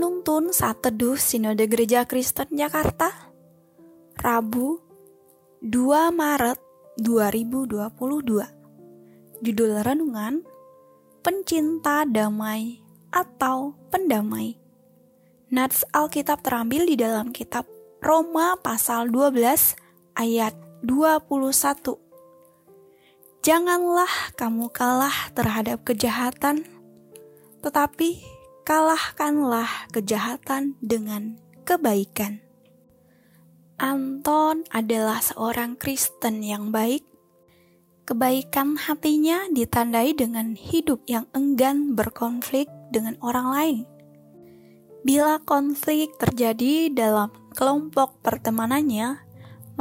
Penuntun saat teduh Sinode Gereja Kristen Jakarta Rabu 2 Maret 2022 Judul Renungan Pencinta Damai atau Pendamai. Nats Alkitab terambil di dalam kitab Roma pasal 12 ayat 21 Janganlah kamu kalah terhadap kejahatan, tetapi kalahkanlah kejahatan dengan kebaikan. Anton adalah seorang Kristen yang baik. Kebaikan hatinya ditandai dengan hidup yang enggan berkonflik dengan orang lain. Bila konflik terjadi dalam kelompok pertemanannya,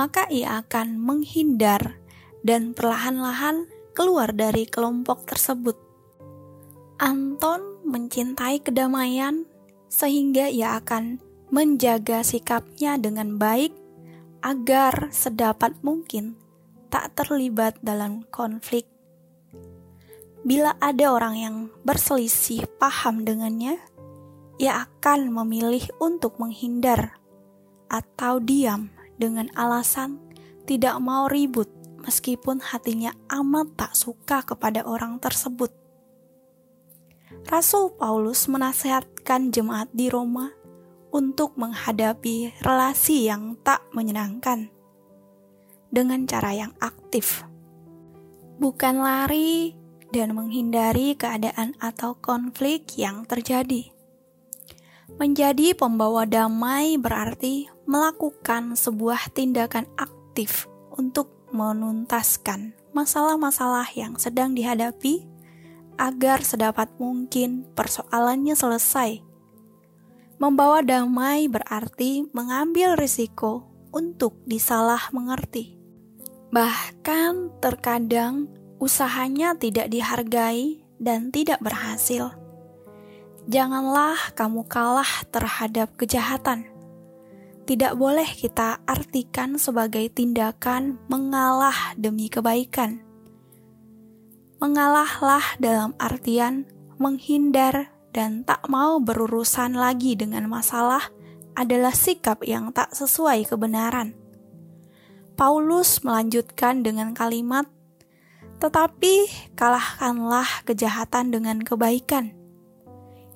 maka ia akan menghindar dan perlahan-lahan keluar dari kelompok tersebut. Anton mencintai kedamaian, sehingga ia akan menjaga sikapnya dengan baik agar sedapat mungkin tak terlibat dalam konflik. Bila ada orang yang berselisih paham dengannya, ia akan memilih untuk menghindar atau diam dengan alasan tidak mau ribut meskipun hatinya amat tak suka kepada orang tersebut. Rasul Paulus menasehatkan jemaat di Roma untuk menghadapi relasi yang tak menyenangkan dengan cara yang aktif, bukan lari dan menghindari keadaan atau konflik yang terjadi. Menjadi pembawa damai berarti melakukan sebuah tindakan aktif untuk menuntaskan masalah-masalah yang sedang dihadapi agar sedapat mungkin persoalannya selesai. Membawa damai berarti mengambil risiko untuk disalah mengerti. Bahkan terkadang usahanya tidak dihargai dan tidak berhasil. Janganlah kamu kalah terhadap kejahatan. Tidak boleh kita artikan sebagai tindakan mengalah demi kebaikan Mengalahlah dalam artian menghindar dan tak mau berurusan lagi dengan masalah adalah sikap yang tak sesuai kebenaran. Paulus melanjutkan dengan kalimat, "Tetapi kalahkanlah kejahatan dengan kebaikan."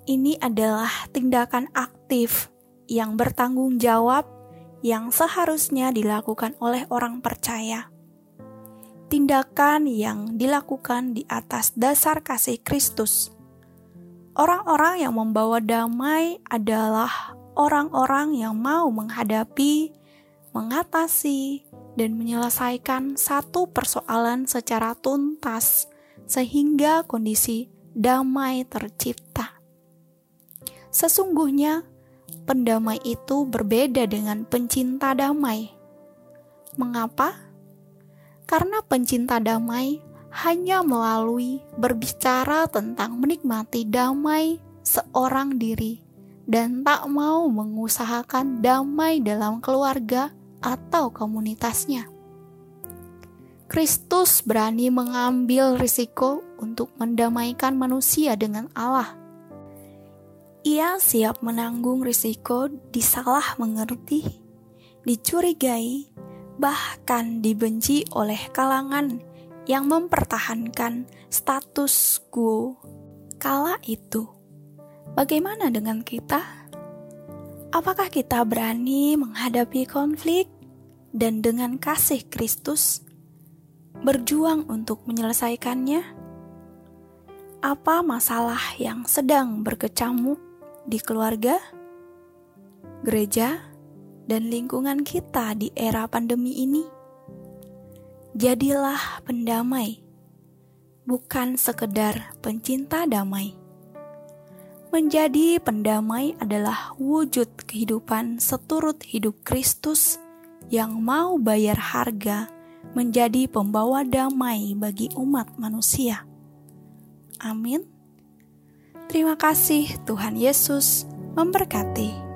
Ini adalah tindakan aktif yang bertanggung jawab yang seharusnya dilakukan oleh orang percaya tindakan yang dilakukan di atas dasar kasih Kristus. Orang-orang yang membawa damai adalah orang-orang yang mau menghadapi, mengatasi, dan menyelesaikan satu persoalan secara tuntas, sehingga kondisi damai tercipta. Sesungguhnya, pendamai itu berbeda dengan pencinta damai. Mengapa? Karena pencinta damai hanya melalui berbicara tentang menikmati damai seorang diri dan tak mau mengusahakan damai dalam keluarga atau komunitasnya. Kristus berani mengambil risiko untuk mendamaikan manusia dengan Allah. Ia siap menanggung risiko disalah mengerti, dicurigai, bahkan dibenci oleh kalangan yang mempertahankan status quo kala itu. Bagaimana dengan kita? Apakah kita berani menghadapi konflik dan dengan kasih Kristus berjuang untuk menyelesaikannya? Apa masalah yang sedang berkecamuk di keluarga, gereja, dan lingkungan kita di era pandemi ini. Jadilah pendamai, bukan sekedar pencinta damai. Menjadi pendamai adalah wujud kehidupan seturut hidup Kristus yang mau bayar harga menjadi pembawa damai bagi umat manusia. Amin. Terima kasih, Tuhan Yesus memberkati.